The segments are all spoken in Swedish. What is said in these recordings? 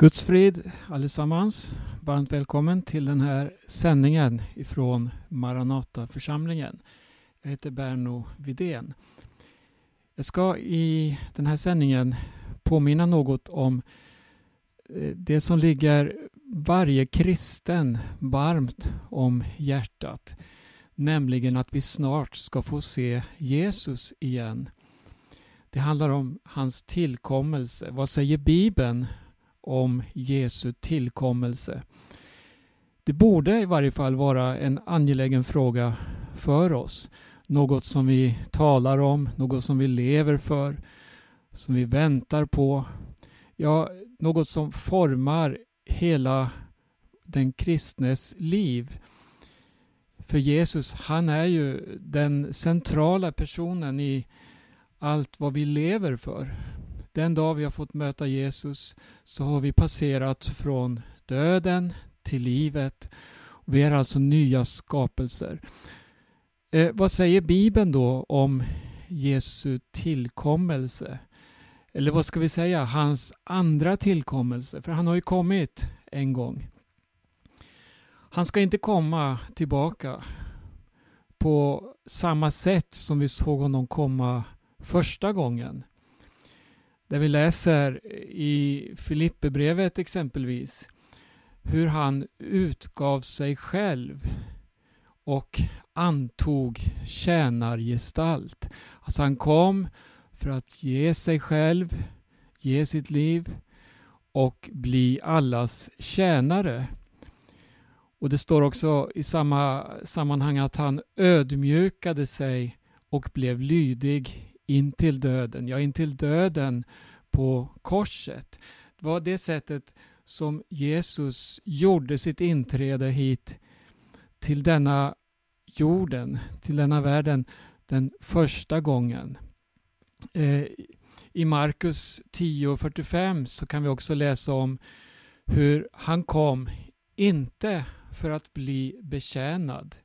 Guds frid allesammans. Varmt välkommen till den här sändningen ifrån Maranataförsamlingen. Jag heter Berno Vidén. Jag ska i den här sändningen påminna något om eh, det som ligger varje kristen varmt om hjärtat. Nämligen att vi snart ska få se Jesus igen. Det handlar om hans tillkommelse. Vad säger Bibeln om Jesu tillkommelse. Det borde i varje fall vara en angelägen fråga för oss. Något som vi talar om, något som vi lever för, som vi väntar på. Ja, något som formar hela den kristnes liv. För Jesus, han är ju den centrala personen i allt vad vi lever för. Den dag vi har fått möta Jesus så har vi passerat från döden till livet. Vi är alltså nya skapelser. Eh, vad säger Bibeln då om Jesu tillkommelse? Eller vad ska vi säga, hans andra tillkommelse? För han har ju kommit en gång. Han ska inte komma tillbaka på samma sätt som vi såg honom komma första gången. Där vi läser i Filipperbrevet exempelvis hur han utgav sig själv och antog tjänargestalt. Alltså han kom för att ge sig själv, ge sitt liv och bli allas tjänare. Och det står också i samma sammanhang att han ödmjukade sig och blev lydig in till döden, ja in till döden på korset. Det var det sättet som Jesus gjorde sitt inträde hit till denna jorden, till denna världen den första gången. Eh, I Markus 10.45 så kan vi också läsa om hur han kom, inte för att bli betjänad,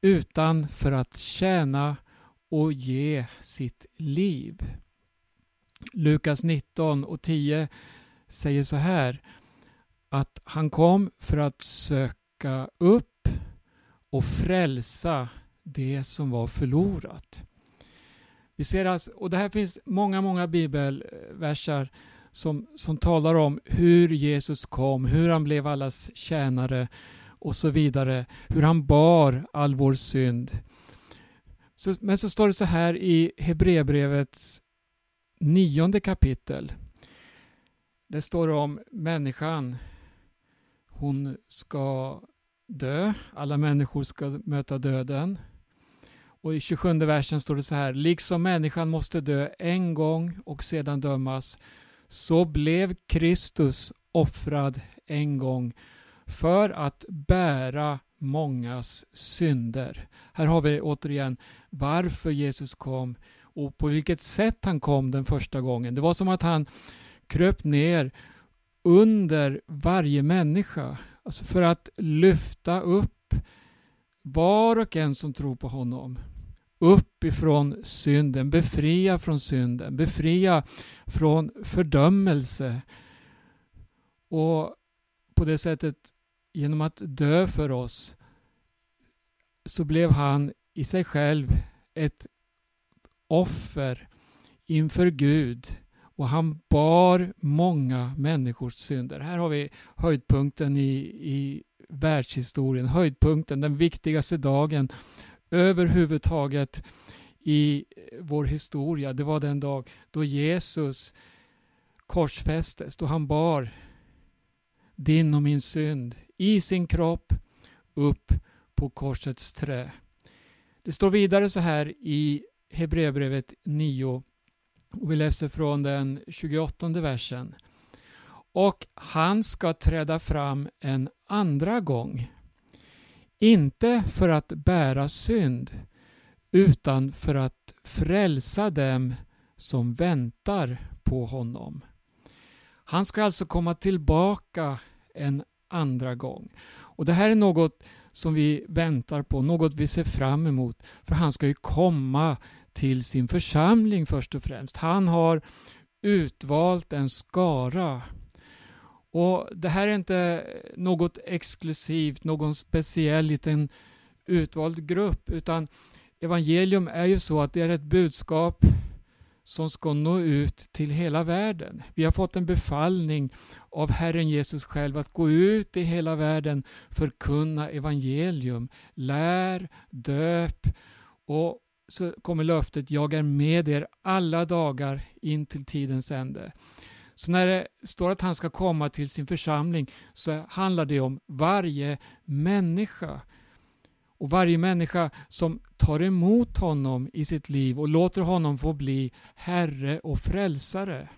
utan för att tjäna och ge sitt liv. Lukas 19 och 10 säger så här att han kom för att söka upp och frälsa det som var förlorat. Vi ser alltså, och det här finns många, många bibelversar som, som talar om hur Jesus kom, hur han blev allas tjänare och så vidare. Hur han bar all vår synd. Så, men så står det så här i Hebreerbrevets nionde kapitel. Det står om människan. Hon ska dö. Alla människor ska möta döden. Och i 27 versen står det så här. Liksom människan måste dö en gång och sedan dömas så blev Kristus offrad en gång för att bära mångas synder. Här har vi återigen varför Jesus kom och på vilket sätt han kom den första gången. Det var som att han kröp ner under varje människa. Alltså för att lyfta upp var och en som tror på honom. Upp ifrån synden, befria från synden, befria från fördömelse. Och på det sättet genom att dö för oss så blev han i sig själv ett offer inför Gud och han bar många människors synder. Här har vi höjdpunkten i, i världshistorien, höjdpunkten, den viktigaste dagen överhuvudtaget i vår historia. Det var den dag då Jesus korsfästes, då han bar din och min synd i sin kropp upp på korsets trä. Det står vidare så här i Hebreerbrevet 9 och vi läser från den 28 versen. Och han ska träda fram en andra gång. Inte för att bära synd utan för att frälsa dem som väntar på honom. Han ska alltså komma tillbaka en andra gång. Och Det här är något som vi väntar på, något vi ser fram emot. För han ska ju komma till sin församling först och främst. Han har utvalt en skara. Och Det här är inte något exklusivt, någon speciell liten utvald grupp, utan evangelium är ju så att det är ett budskap som ska nå ut till hela världen. Vi har fått en befallning av Herren Jesus själv att gå ut i hela världen, förkunna evangelium, lär, döp och så kommer löftet, jag är med er alla dagar in till tidens ände. Så när det står att han ska komma till sin församling så handlar det om varje människa. Och varje människa som tar emot honom i sitt liv och låter honom få bli Herre och Frälsare.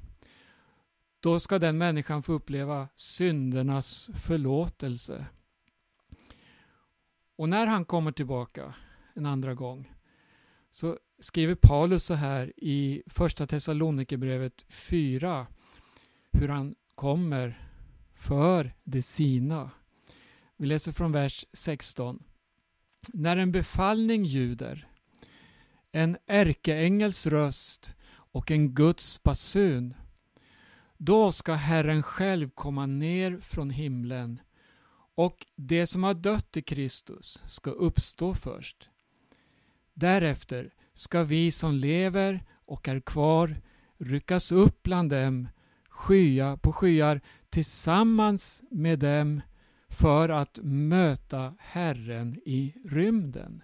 Då ska den människan få uppleva syndernas förlåtelse. Och när han kommer tillbaka en andra gång så skriver Paulus så här i första Thessalonikerbrevet 4 hur han kommer för de sina. Vi läser från vers 16. När en befallning ljuder, en ärkeängels röst och en Guds basun, då ska Herren själv komma ner från himlen och det som har dött i Kristus ska uppstå först. Därefter ska vi som lever och är kvar ryckas upp bland dem skya på skyar tillsammans med dem för att möta Herren i rymden.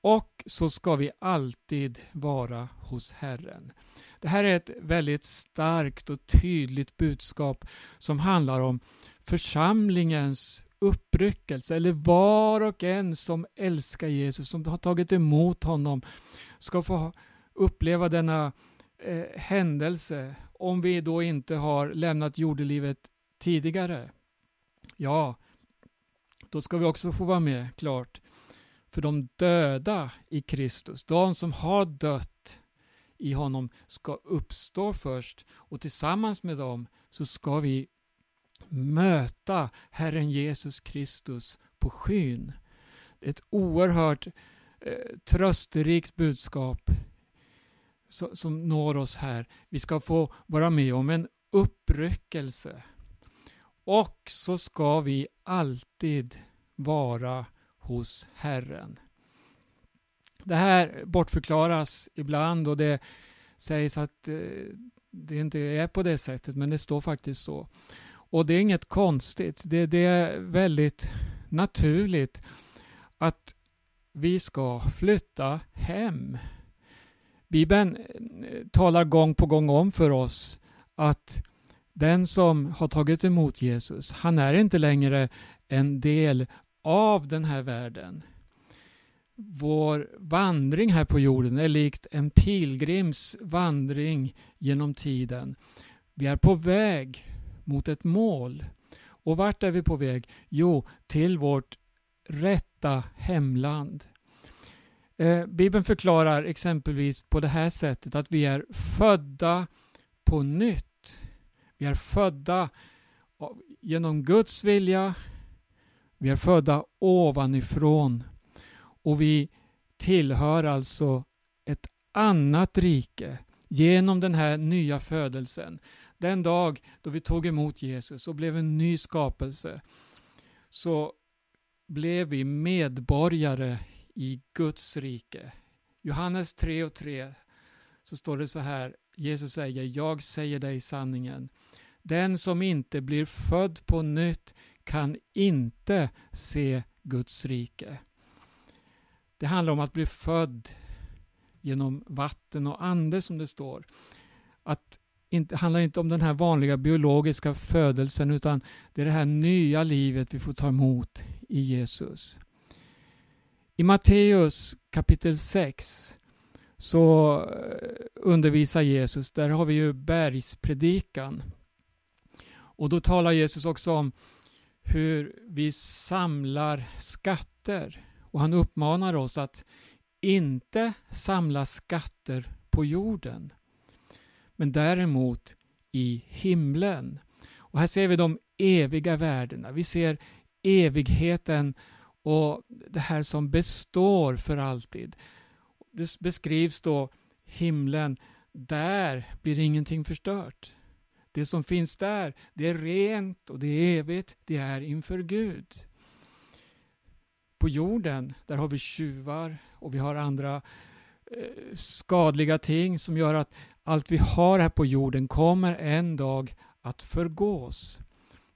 Och så ska vi alltid vara hos Herren. Det här är ett väldigt starkt och tydligt budskap som handlar om församlingens uppryckelse, eller var och en som älskar Jesus, som har tagit emot honom, ska få uppleva denna eh, händelse om vi då inte har lämnat jordelivet tidigare. Ja, då ska vi också få vara med, klart. För de döda i Kristus, de som har dött i honom, ska uppstå först och tillsammans med dem så ska vi möta Herren Jesus Kristus på skyn. Ett oerhört eh, trösterikt budskap som, som når oss här. Vi ska få vara med om en uppryckelse. Och så ska vi alltid vara hos Herren. Det här bortförklaras ibland och det sägs att eh, det inte är på det sättet, men det står faktiskt så. Och det är inget konstigt. Det, det är väldigt naturligt att vi ska flytta hem. Bibeln eh, talar gång på gång om för oss att den som har tagit emot Jesus, han är inte längre en del av den här världen. Vår vandring här på jorden är likt en pilgrims vandring genom tiden. Vi är på väg mot ett mål. Och vart är vi på väg? Jo, till vårt rätta hemland. Eh, Bibeln förklarar exempelvis på det här sättet att vi är födda på nytt. Vi är födda genom Guds vilja. Vi är födda ovanifrån. Och vi tillhör alltså ett annat rike genom den här nya födelsen. Den dag då vi tog emot Jesus och blev en ny skapelse så blev vi medborgare i Guds rike. Johannes 3 och 3 så står det så här. Jesus säger, jag säger dig sanningen. Den som inte blir född på nytt kan inte se Guds rike. Det handlar om att bli född genom vatten och ande som det står. Att inte, handlar inte om den här vanliga biologiska födelsen utan det är det här nya livet vi får ta emot i Jesus. I Matteus kapitel 6 så eh, undervisar Jesus, där har vi ju bergspredikan. Och då talar Jesus också om hur vi samlar skatter. Och han uppmanar oss att inte samla skatter på jorden men däremot i himlen. Och här ser vi de eviga värdena. Vi ser evigheten och det här som består för alltid. Det beskrivs då himlen, där blir ingenting förstört. Det som finns där, det är rent och det är evigt, det är inför Gud. På jorden, där har vi tjuvar och vi har andra eh, skadliga ting som gör att allt vi har här på jorden kommer en dag att förgås.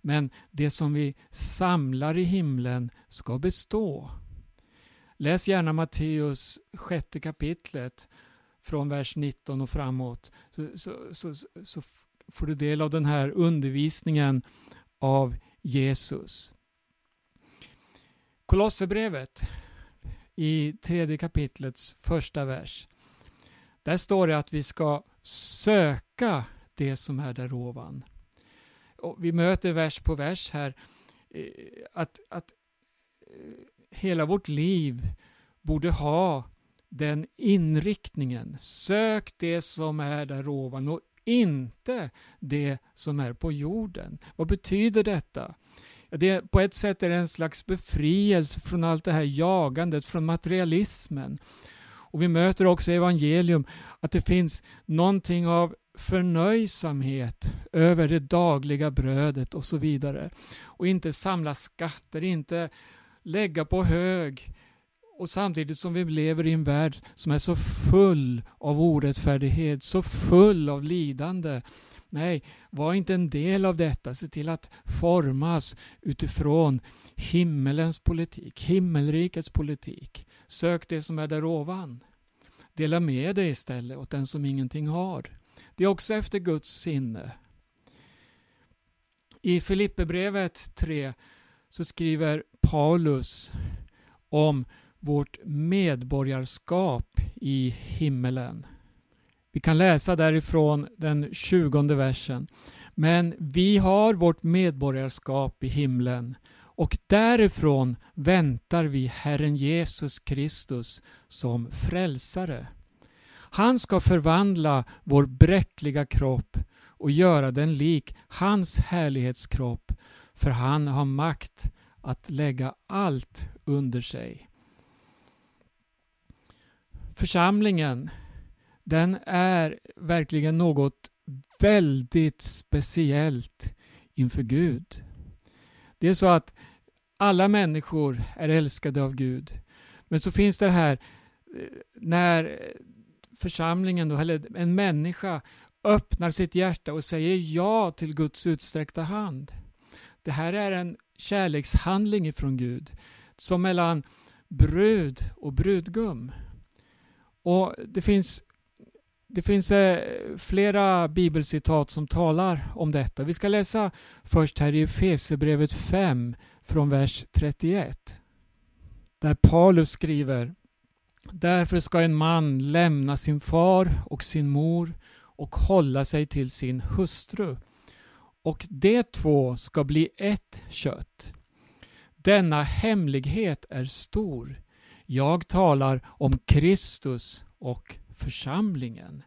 Men det som vi samlar i himlen ska bestå. Läs gärna Matteus sjätte kapitlet från vers 19 och framåt. Så, så, så, så får du del av den här undervisningen av Jesus. Kolosserbrevet i tredje kapitlets första vers. Där står det att vi ska söka det som är där ovan. Och vi möter vers på vers här eh, att, att eh, hela vårt liv borde ha den inriktningen. Sök det som är där ovan och inte det som är på jorden. Vad betyder detta? Det, på ett sätt är det en slags befrielse från allt det här jagandet, från materialismen. Och Vi möter också i evangelium att det finns någonting av förnöjsamhet över det dagliga brödet och så vidare. Och inte samla skatter, inte lägga på hög och samtidigt som vi lever i en värld som är så full av orättfärdighet, så full av lidande. Nej, var inte en del av detta. Se till att formas utifrån himmelens politik, himmelrikets politik. Sök det som är där ovan. Dela med dig istället åt den som ingenting har. Det är också efter Guds sinne. I Filipperbrevet 3 så skriver Paulus om vårt medborgarskap i himmelen. Vi kan läsa därifrån den tjugonde versen. Men vi har vårt medborgarskap i himlen och därifrån väntar vi Herren Jesus Kristus som frälsare. Han ska förvandla vår bräckliga kropp och göra den lik hans härlighetskropp, för han har makt att lägga allt under sig. Församlingen, den är verkligen något väldigt speciellt inför Gud. Det är så att alla människor är älskade av Gud. Men så finns det här eh, när församlingen, då, eller en människa, öppnar sitt hjärta och säger ja till Guds utsträckta hand. Det här är en kärlekshandling ifrån Gud, som mellan brud och brudgum. Och Det finns, det finns eh, flera bibelcitat som talar om detta. Vi ska läsa först här i Efesierbrevet 5 från vers 31. Där Paulus skriver Därför ska en man lämna sin far och sin mor och hålla sig till sin hustru och de två ska bli ett kött. Denna hemlighet är stor. Jag talar om Kristus och församlingen.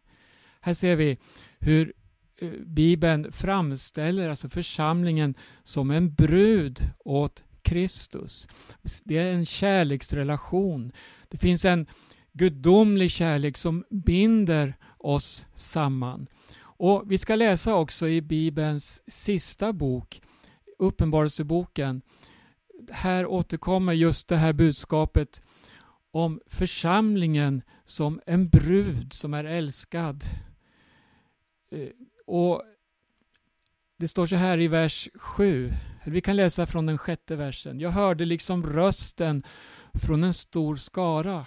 Här ser vi hur eh, Bibeln framställer alltså församlingen som en brud åt Kristus. Det är en kärleksrelation. Det finns en gudomlig kärlek som binder oss samman. Och Vi ska läsa också i Bibelns sista bok, Uppenbarelseboken. Här återkommer just det här budskapet om församlingen som en brud som är älskad. Eh, och Det står så här i vers 7. Vi kan läsa från den sjätte versen. Jag hörde liksom rösten från en stor skara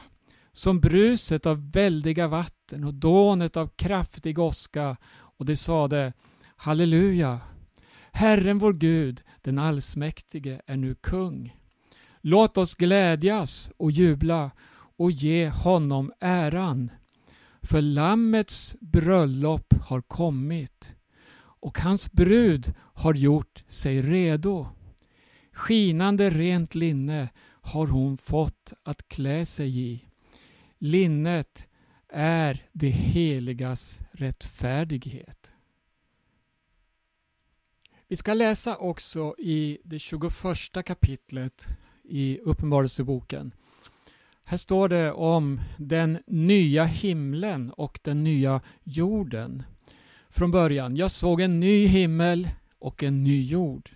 som bruset av väldiga vatten och dånet av kraftig åska och det sade Halleluja! Herren vår Gud, den allsmäktige, är nu kung. Låt oss glädjas och jubla och ge honom äran. För Lammets bröllop har kommit och hans brud har gjort sig redo. Skinande rent linne har hon fått att klä sig i. Linnet är det heligas rättfärdighet. Vi ska läsa också i det 21 kapitlet i Uppenbarelseboken. Här står det om den nya himlen och den nya jorden. från början. Jag såg en ny himmel och en ny jord.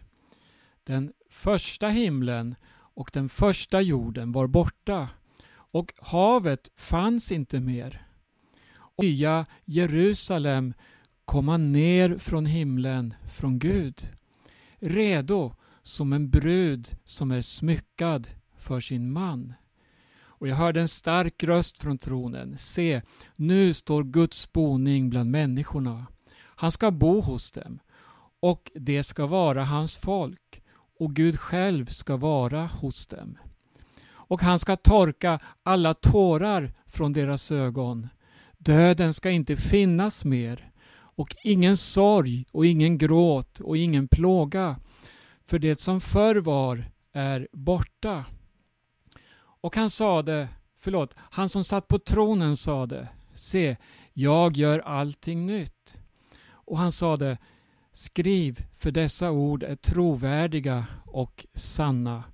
Den första himlen och den första jorden var borta och havet fanns inte mer. Och nya Jerusalem komma ner från himlen från Gud, redo som en brud som är smyckad för sin man. Och jag hörde en stark röst från tronen. Se, nu står Guds boning bland människorna. Han ska bo hos dem och det ska vara hans folk och Gud själv ska vara hos dem. Och han ska torka alla tårar från deras ögon. Döden ska inte finnas mer och ingen sorg och ingen gråt och ingen plåga för det som förr var är borta. Och han sade, förlåt, han som satt på tronen sade, se, jag gör allting nytt. Och han sade, skriv, för dessa ord är trovärdiga och sanna.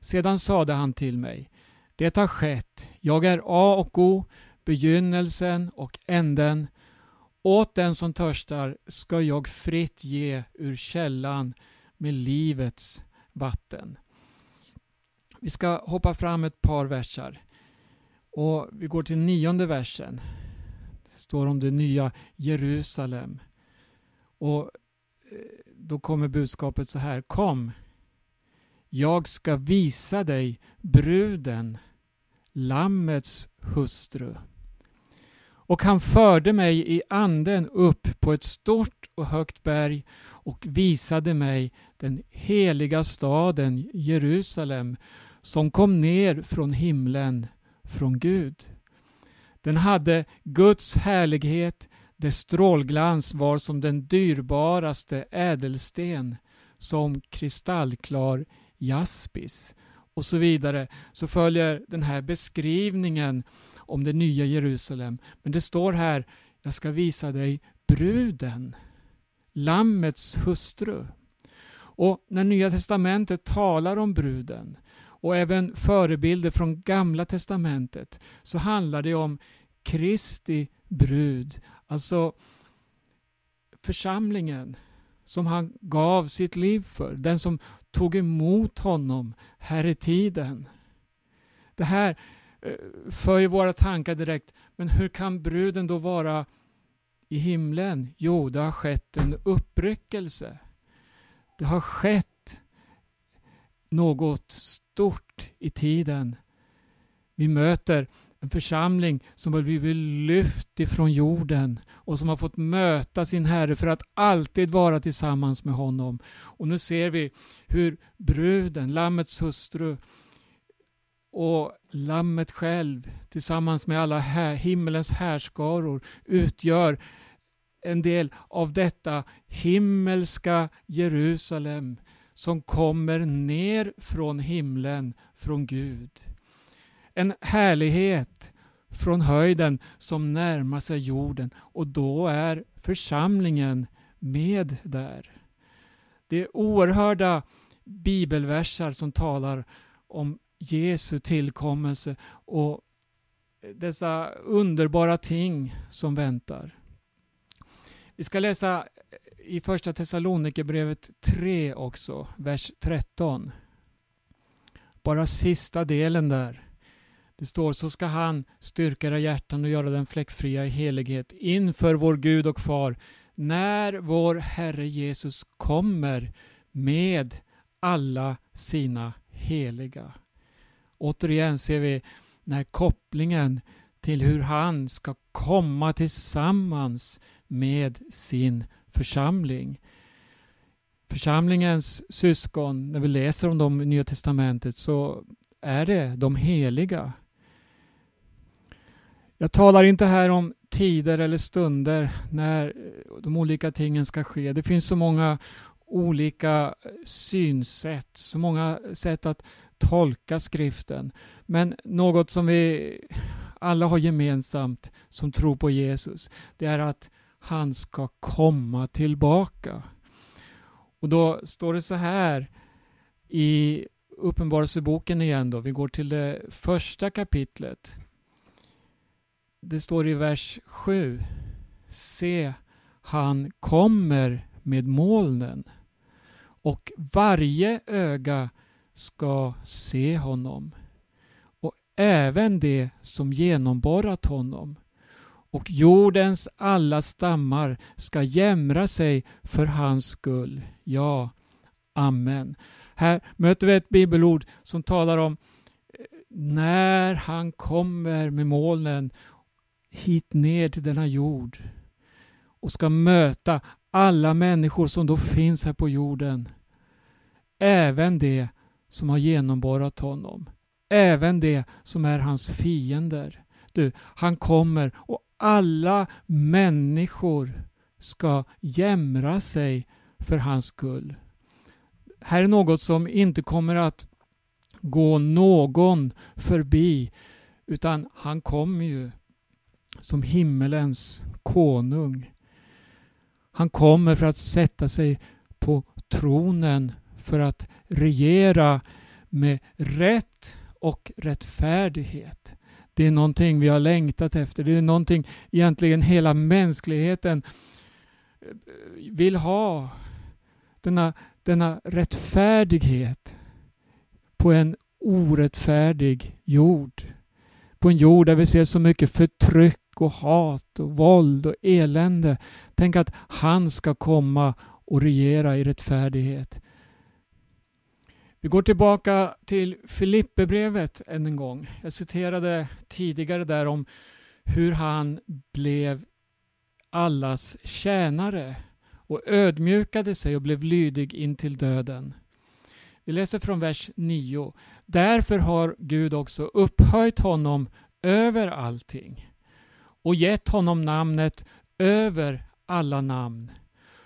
Sedan sade han till mig, det har skett, jag är A och O, begynnelsen och änden. Åt den som törstar ska jag fritt ge ur källan med livets vatten. Vi ska hoppa fram ett par versar. Och Vi går till nionde versen. Det står om det nya Jerusalem. Och eh, Då kommer budskapet så här. Kom, jag ska visa dig bruden, Lammets hustru. Och han förde mig i anden upp på ett stort och högt berg och visade mig den heliga staden Jerusalem som kom ner från himlen från Gud. Den hade Guds härlighet, dess strålglans var som den dyrbaraste ädelsten, som kristallklar jaspis och så vidare. Så följer den här beskrivningen om det nya Jerusalem. Men det står här, jag ska visa dig bruden, Lammets hustru. Och när Nya Testamentet talar om bruden och även förebilder från Gamla Testamentet så handlar det om Kristi brud, alltså församlingen som han gav sitt liv för, den som tog emot honom här i tiden. Det här eh, för ju våra tankar direkt, men hur kan bruden då vara i himlen? Jo, det har skett en uppryckelse. Det har skett något stort i tiden. Vi möter en församling som har blivit lyft ifrån jorden och som har fått möta sin Herre för att alltid vara tillsammans med honom. Och nu ser vi hur bruden, Lammets hustru och Lammet själv tillsammans med alla här, himmelens härskaror utgör en del av detta himmelska Jerusalem som kommer ner från himlen, från Gud. En härlighet från höjden som närmar sig jorden och då är församlingen med där. Det är oerhörda bibelversar som talar om Jesu tillkommelse och dessa underbara ting som väntar. Vi ska läsa eh, i första Thessalonikerbrevet 3 också, vers 13. Bara sista delen där. Det står så ska han styrka era hjärtan och göra den fläckfria i helighet inför vår Gud och Far när vår Herre Jesus kommer med alla sina heliga. Återigen ser vi den här kopplingen till hur han ska komma tillsammans med sin församling. Församlingens syskon, när vi läser om dem i Nya Testamentet så är det de heliga. Jag talar inte här om tider eller stunder när de olika tingen ska ske. Det finns så många olika synsätt, så många sätt att tolka skriften. Men något som vi alla har gemensamt som tror på Jesus, det är att han ska komma tillbaka. Och då står det så här i Uppenbarelseboken igen då. Vi går till det första kapitlet. Det står i vers 7. Se, han kommer med molnen och varje öga ska se honom och även det som genomborrat honom och jordens alla stammar ska jämra sig för hans skull. Ja, Amen. Här möter vi ett bibelord som talar om eh, när han kommer med molnen hit ner till denna jord och ska möta alla människor som då finns här på jorden. Även det som har genomborrat honom. Även det som är hans fiender. Du, han kommer och alla människor ska jämra sig för hans skull. Här är något som inte kommer att gå någon förbi utan han kommer ju som himmelens konung. Han kommer för att sätta sig på tronen för att regera med rätt och rättfärdighet. Det är någonting vi har längtat efter. Det är någonting egentligen hela mänskligheten eh, vill ha. Denna, denna rättfärdighet på en orättfärdig jord. På en jord där vi ser så mycket förtryck och hat och våld och elände. Tänk att han ska komma och regera i rättfärdighet. Vi går tillbaka till Filipperbrevet än en gång. Jag citerade tidigare där om hur han blev allas tjänare och ödmjukade sig och blev lydig in till döden. Vi läser från vers 9. Därför har Gud också upphöjt honom över allting och gett honom namnet över alla namn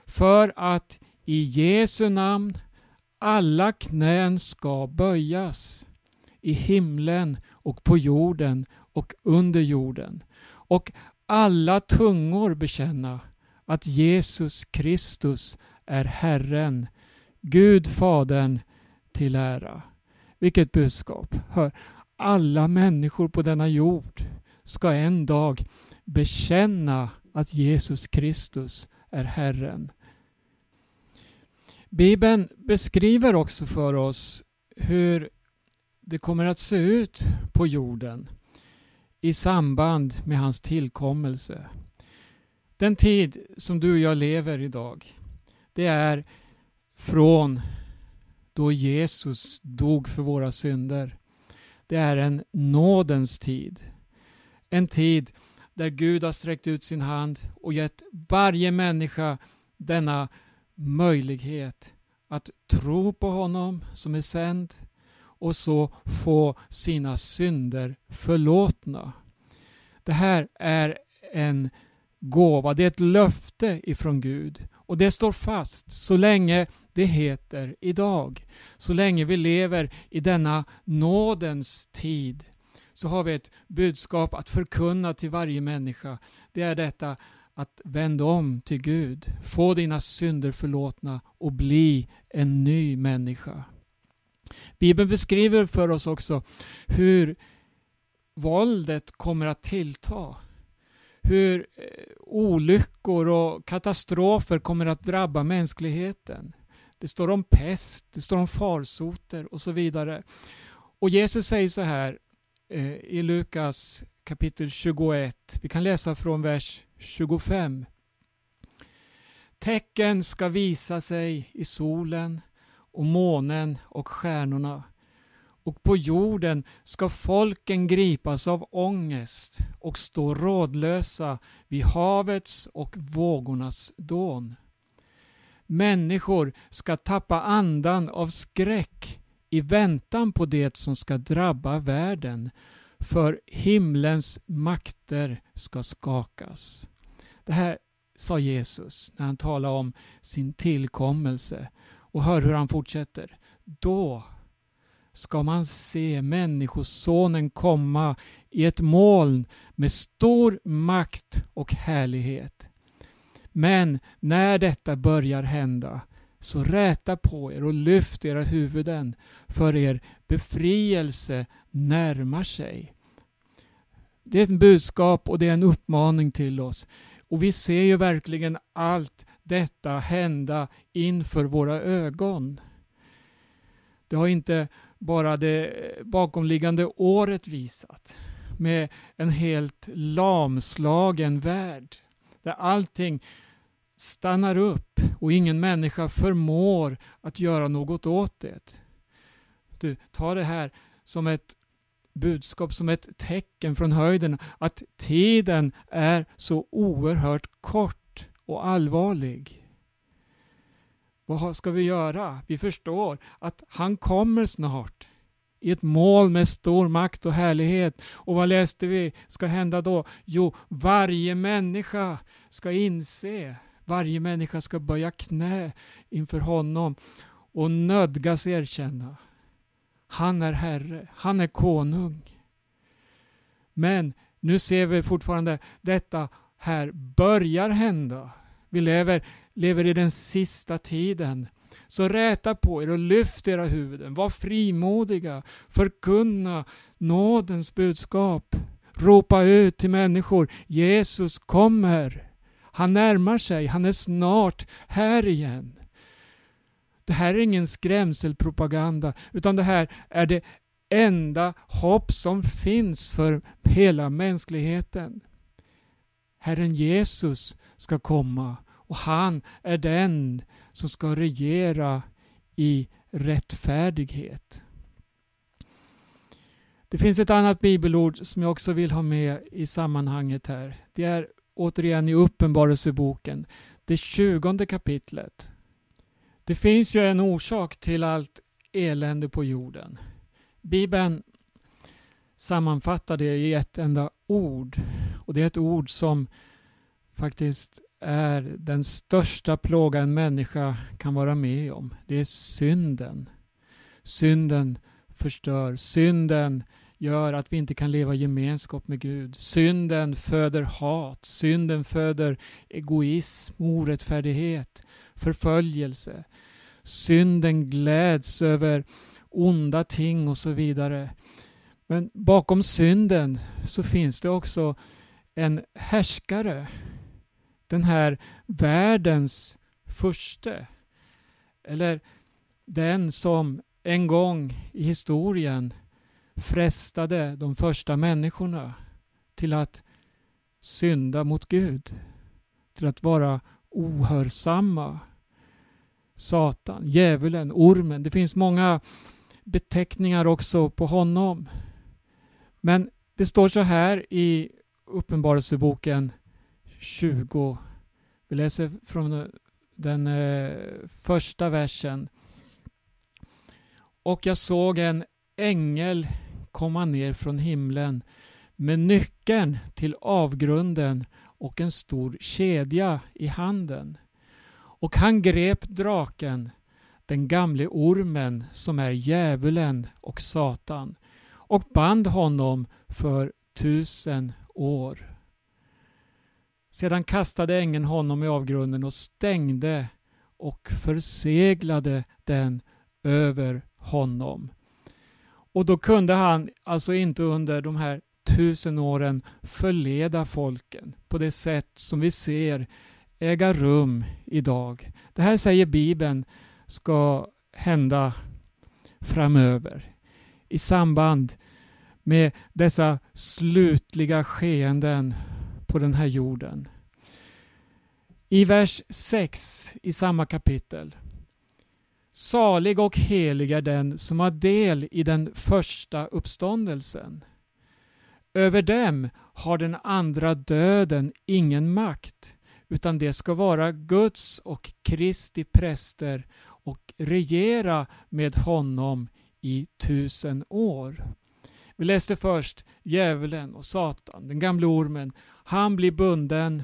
för att i Jesu namn alla knän ska böjas i himlen och på jorden och under jorden och alla tungor bekänna att Jesus Kristus är Herren, Gud Fadern till ära. Vilket budskap! Hör, alla människor på denna jord ska en dag bekänna att Jesus Kristus är Herren. Bibeln beskriver också för oss hur det kommer att se ut på jorden i samband med hans tillkommelse. Den tid som du och jag lever idag, det är från då Jesus dog för våra synder. Det är en nådens tid. En tid där Gud har sträckt ut sin hand och gett varje människa denna möjlighet att tro på honom som är sänd och så få sina synder förlåtna. Det här är en gåva, det är ett löfte ifrån Gud och det står fast så länge det heter idag. Så länge vi lever i denna nådens tid så har vi ett budskap att förkunna till varje människa. Det är detta att vända om till Gud, få dina synder förlåtna och bli en ny människa. Bibeln beskriver för oss också hur våldet kommer att tillta. Hur eh, olyckor och katastrofer kommer att drabba mänskligheten. Det står om pest, det står om farsoter och så vidare. Och Jesus säger så här eh, i Lukas kapitel 21. Vi kan läsa från vers 25. Tecken ska visa sig i solen och månen och stjärnorna och på jorden ska folken gripas av ångest och stå rådlösa vid havets och vågornas dån. Människor ska tappa andan av skräck i väntan på det som ska drabba världen för himlens makter ska skakas. Det här sa Jesus när han talade om sin tillkommelse. Och hör hur han fortsätter. Då ska man se Människosonen komma i ett moln med stor makt och härlighet. Men när detta börjar hända så räta på er och lyft era huvuden för er befrielse närmar sig. Det är ett budskap och det är en uppmaning till oss. Och vi ser ju verkligen allt detta hända inför våra ögon. Det har inte bara det bakomliggande året visat med en helt lamslagen värld där allting stannar upp och ingen människa förmår att göra något åt det. Du, ta det här som ett budskap, som ett tecken från höjden att tiden är så oerhört kort och allvarlig. Vad ska vi göra? Vi förstår att han kommer snart i ett mål med stor makt och härlighet. Och vad läste vi ska hända då? Jo, varje människa ska inse, varje människa ska böja knä inför honom och nödgas erkänna. Han är Herre, han är konung. Men nu ser vi fortfarande detta här börjar hända. Vi lever, lever i den sista tiden. Så räta på er och lyft era huvuden. Var frimodiga. Förkunna nådens budskap. Ropa ut till människor. Jesus kommer. Han närmar sig. Han är snart här igen. Det här är ingen skrämselpropaganda utan det här är det enda hopp som finns för hela mänskligheten. Herren Jesus ska komma och han är den som ska regera i rättfärdighet. Det finns ett annat bibelord som jag också vill ha med i sammanhanget här. Det är återigen i Uppenbarelseboken, det tjugonde kapitlet. Det finns ju en orsak till allt elände på jorden. Bibeln sammanfattar det i ett enda ord och det är ett ord som faktiskt är den största plåga en människa kan vara med om. Det är synden. Synden förstör. Synden gör att vi inte kan leva i gemenskap med Gud. Synden föder hat. Synden föder egoism, orättfärdighet, förföljelse. Synden gläds över onda ting och så vidare. Men bakom synden så finns det också en härskare den här världens förste. Eller den som en gång i historien frestade de första människorna till att synda mot Gud. Till att vara ohörsamma. Satan, djävulen, ormen. Det finns många beteckningar också på honom. Men det står så här i Uppenbarelseboken 20. Vi läser från den eh, första versen. Och jag såg en ängel komma ner från himlen med nyckeln till avgrunden och en stor kedja i handen. Och han grep draken, den gamle ormen som är djävulen och Satan och band honom för tusen år. Sedan kastade ängeln honom i avgrunden och stängde och förseglade den över honom. Och då kunde han alltså inte under de här tusen åren förleda folken på det sätt som vi ser äga rum idag. Det här säger Bibeln ska hända framöver i samband med dessa slutliga skeenden på den här jorden. I vers 6 i samma kapitel. Salig och helig är den som har del i den första uppståndelsen. Över dem har den andra döden ingen makt, utan det ska vara Guds och Kristi präster och regera med honom i tusen år. Vi läste först djävulen och Satan, den gamle ormen. Han blir bunden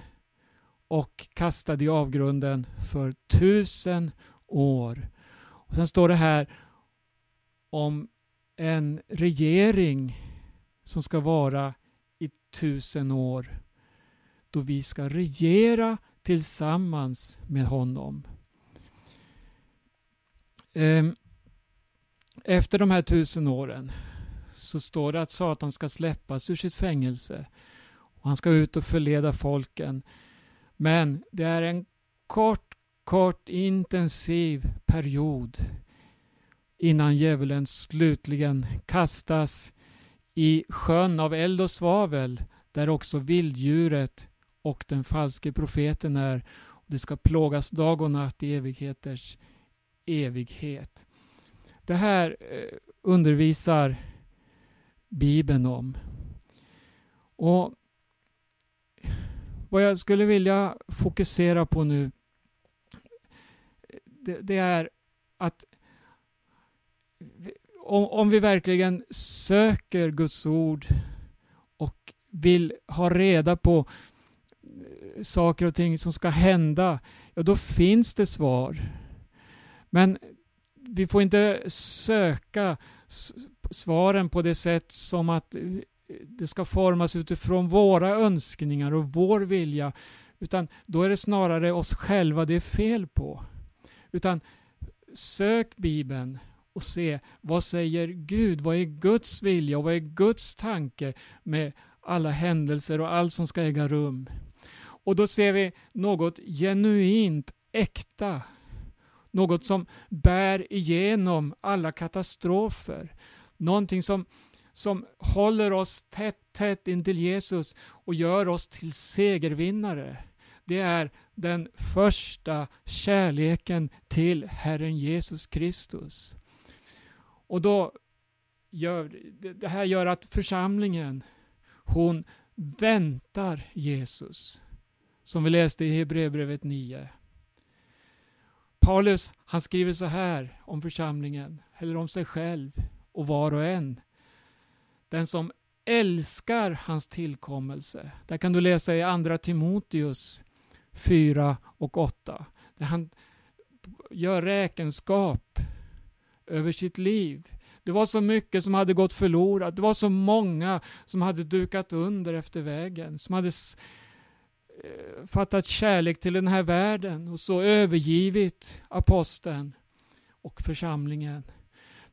och kastad i avgrunden för tusen år. Och Sen står det här om en regering som ska vara i tusen år då vi ska regera tillsammans med honom. Ehm, efter de här tusen åren så står det att Satan ska släppas ur sitt fängelse och han ska ut och förleda folken Men det är en kort, kort intensiv period innan djävulen slutligen kastas i sjön av eld och svavel där också vilddjuret och den falske profeten är. Det ska plågas dag och natt i evigheters evighet. Det här eh, undervisar Bibeln om. Och Vad jag skulle vilja fokusera på nu det, det är att om, om vi verkligen söker Guds ord och vill ha reda på eh, saker och ting som ska hända, ja då finns det svar. Men vi får inte söka svaren på det sätt som att eh, det ska formas utifrån våra önskningar och vår vilja. Utan då är det snarare oss själva det är fel på. Utan sök Bibeln och se vad säger Gud? Vad är Guds vilja och vad är Guds tanke med alla händelser och allt som ska äga rum? Och då ser vi något genuint äkta. Något som bär igenom alla katastrofer. Någonting som, som håller oss tätt, tätt intill Jesus och gör oss till segervinnare. Det är den första kärleken till Herren Jesus Kristus. Och då gör, det här gör att församlingen, hon väntar Jesus. Som vi läste i Hebreerbrevet 9. Paulus han skriver så här om församlingen, eller om sig själv och var och en. Den som älskar hans tillkommelse. Där kan du läsa i Andra Timoteus 4 och 8. Där han gör räkenskap över sitt liv. Det var så mycket som hade gått förlorat. Det var så många som hade dukat under efter vägen. Som hade eh, fattat kärlek till den här världen och så övergivit aposteln och församlingen.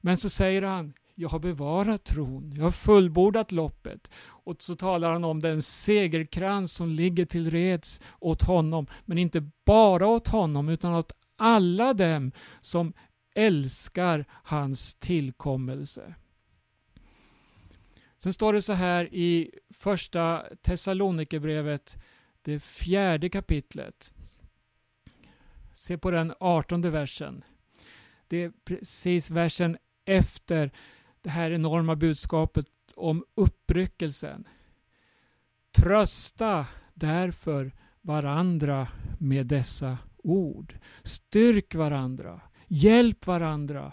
Men så säger han, jag har bevarat tron, jag har fullbordat loppet. Och så talar han om den segerkrans som ligger till reds åt honom. Men inte bara åt honom utan åt alla dem som älskar hans tillkommelse. Sen står det så här i första Thessalonikerbrevet, det fjärde kapitlet. Se på den artonde versen. Det är precis versen efter det här enorma budskapet om uppryckelsen. Trösta därför varandra med dessa ord. Styrk varandra. Hjälp varandra.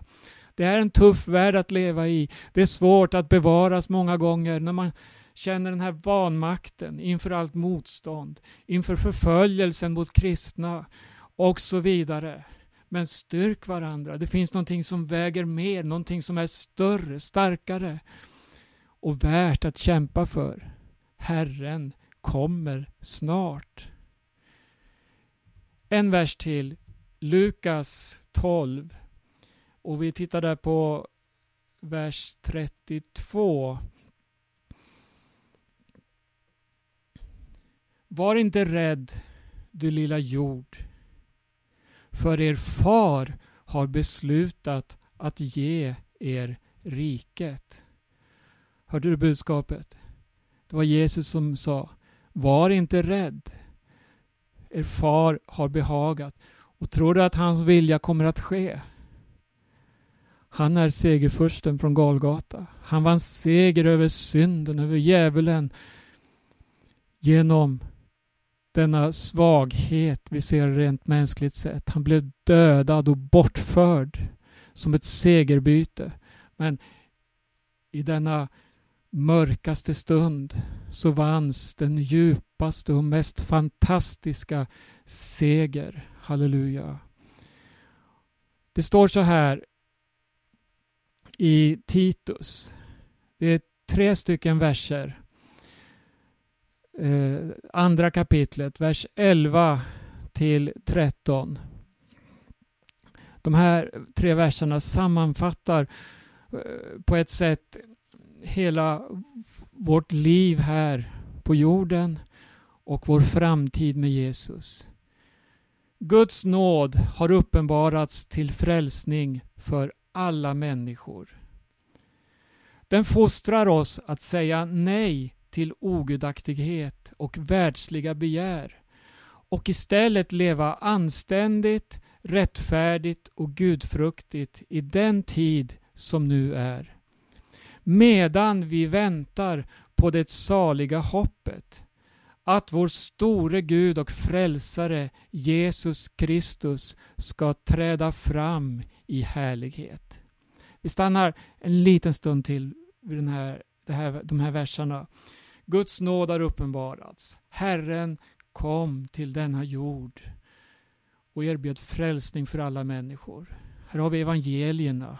Det är en tuff värld att leva i. Det är svårt att bevaras många gånger när man känner den här vanmakten inför allt motstånd, inför förföljelsen mot kristna och så vidare. Men styrk varandra. Det finns någonting som väger mer, någonting som är större, starkare och värt att kämpa för. Herren kommer snart. En vers till. Lukas 12. Och vi tittar där på vers 32. Var inte rädd, du lilla jord för er far har beslutat att ge er riket. Hörde du budskapet? Det var Jesus som sa Var inte rädd. Er far har behagat. Och tror du att hans vilja kommer att ske? Han är segerfursten från Galgata. Han vann seger över synden, över djävulen genom denna svaghet vi ser rent mänskligt sett. Han blev dödad och bortförd som ett segerbyte. Men i denna mörkaste stund så vanns den djupaste och mest fantastiska seger. Halleluja. Det står så här i Titus. Det är tre stycken verser eh, andra kapitlet, vers 11 till 13. De här tre verserna sammanfattar eh, på ett sätt hela vårt liv här på jorden och vår framtid med Jesus. Guds nåd har uppenbarats till frälsning för alla människor. Den fostrar oss att säga nej till ogudaktighet och världsliga begär och istället leva anständigt, rättfärdigt och gudfruktigt i den tid som nu är. Medan vi väntar på det saliga hoppet att vår store Gud och frälsare Jesus Kristus ska träda fram i härlighet. Vi stannar en liten stund till vid den här, det här, de här verserna. Guds nåd har uppenbarats. Herren kom till denna jord och erbjöd frälsning för alla människor. Här har vi evangelierna.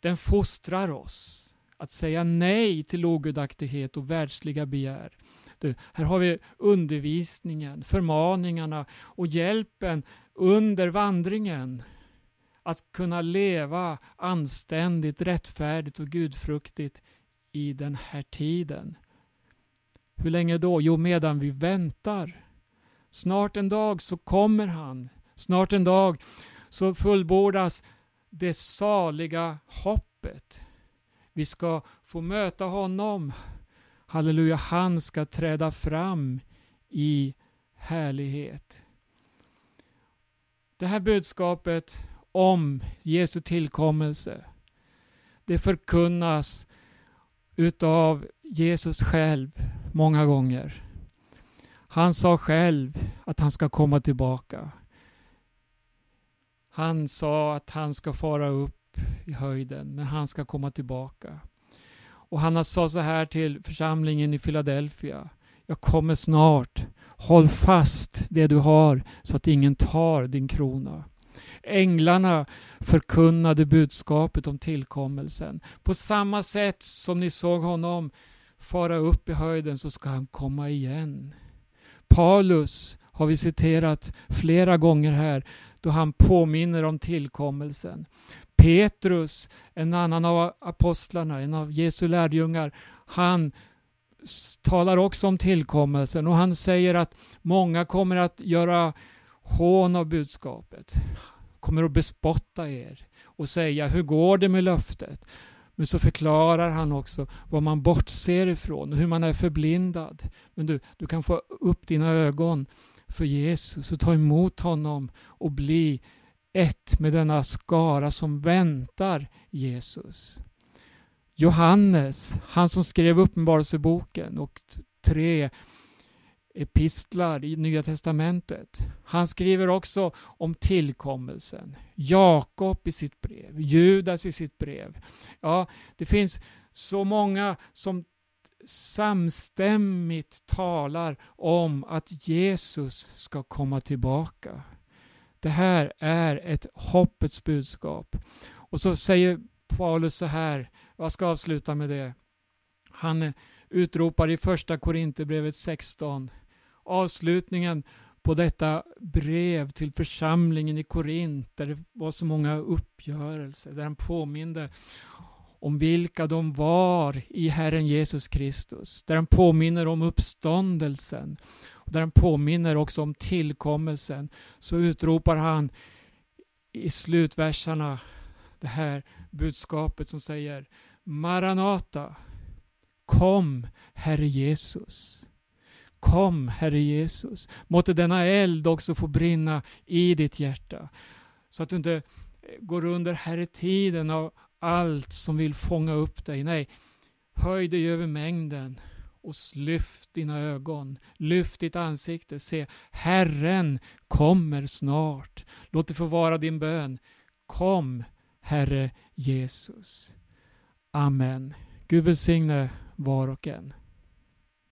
Den fostrar oss att säga nej till ogudaktighet och världsliga begär. Du, här har vi undervisningen, förmaningarna och hjälpen under vandringen. Att kunna leva anständigt, rättfärdigt och gudfruktigt i den här tiden. Hur länge då? Jo, medan vi väntar. Snart en dag så kommer han. Snart en dag så fullbordas det saliga hoppet. Vi ska få möta honom. Halleluja, han ska träda fram i härlighet. Det här budskapet om Jesu tillkommelse, det förkunnas utav Jesus själv många gånger. Han sa själv att han ska komma tillbaka. Han sa att han ska fara upp i höjden, men han ska komma tillbaka. Och han sa så här till församlingen i Philadelphia. Jag kommer snart. Håll fast det du har så att ingen tar din krona. Änglarna förkunnade budskapet om tillkommelsen. På samma sätt som ni såg honom fara upp i höjden så ska han komma igen. Paulus har vi citerat flera gånger här då han påminner om tillkommelsen. Petrus, en annan av apostlarna, en av Jesu lärjungar, han talar också om tillkommelsen och han säger att många kommer att göra hån av budskapet, kommer att bespotta er och säga hur går det med löftet? Men så förklarar han också vad man bortser ifrån och hur man är förblindad. Men du, du kan få upp dina ögon för Jesus och ta emot honom och bli ett med denna skara som väntar Jesus. Johannes, han som skrev Uppenbarelseboken och tre epistlar i Nya Testamentet. Han skriver också om tillkommelsen. Jakob i sitt brev, Judas i sitt brev. Ja, det finns så många som samstämmigt talar om att Jesus ska komma tillbaka. Det här är ett hoppets budskap. Och så säger Paulus så här, jag ska avsluta med det. Han utropar i första Korinthierbrevet 16, avslutningen på detta brev till församlingen i Korint, där det var så många uppgörelser, där han påminde om vilka de var i Herren Jesus Kristus, där han påminner om uppståndelsen och där han påminner också om tillkommelsen, så utropar han i slutverserna det här budskapet som säger Maranata, kom Herre Jesus. Kom Herre Jesus. Måtte denna eld också få brinna i ditt hjärta. Så att du inte går under Herre tiden av allt som vill fånga upp dig. Nej, höj dig över mängden och lyft dina ögon, lyft ditt ansikte, se Herren kommer snart. Låt det få vara din bön. Kom Herre Jesus. Amen. Gud välsigne var och en.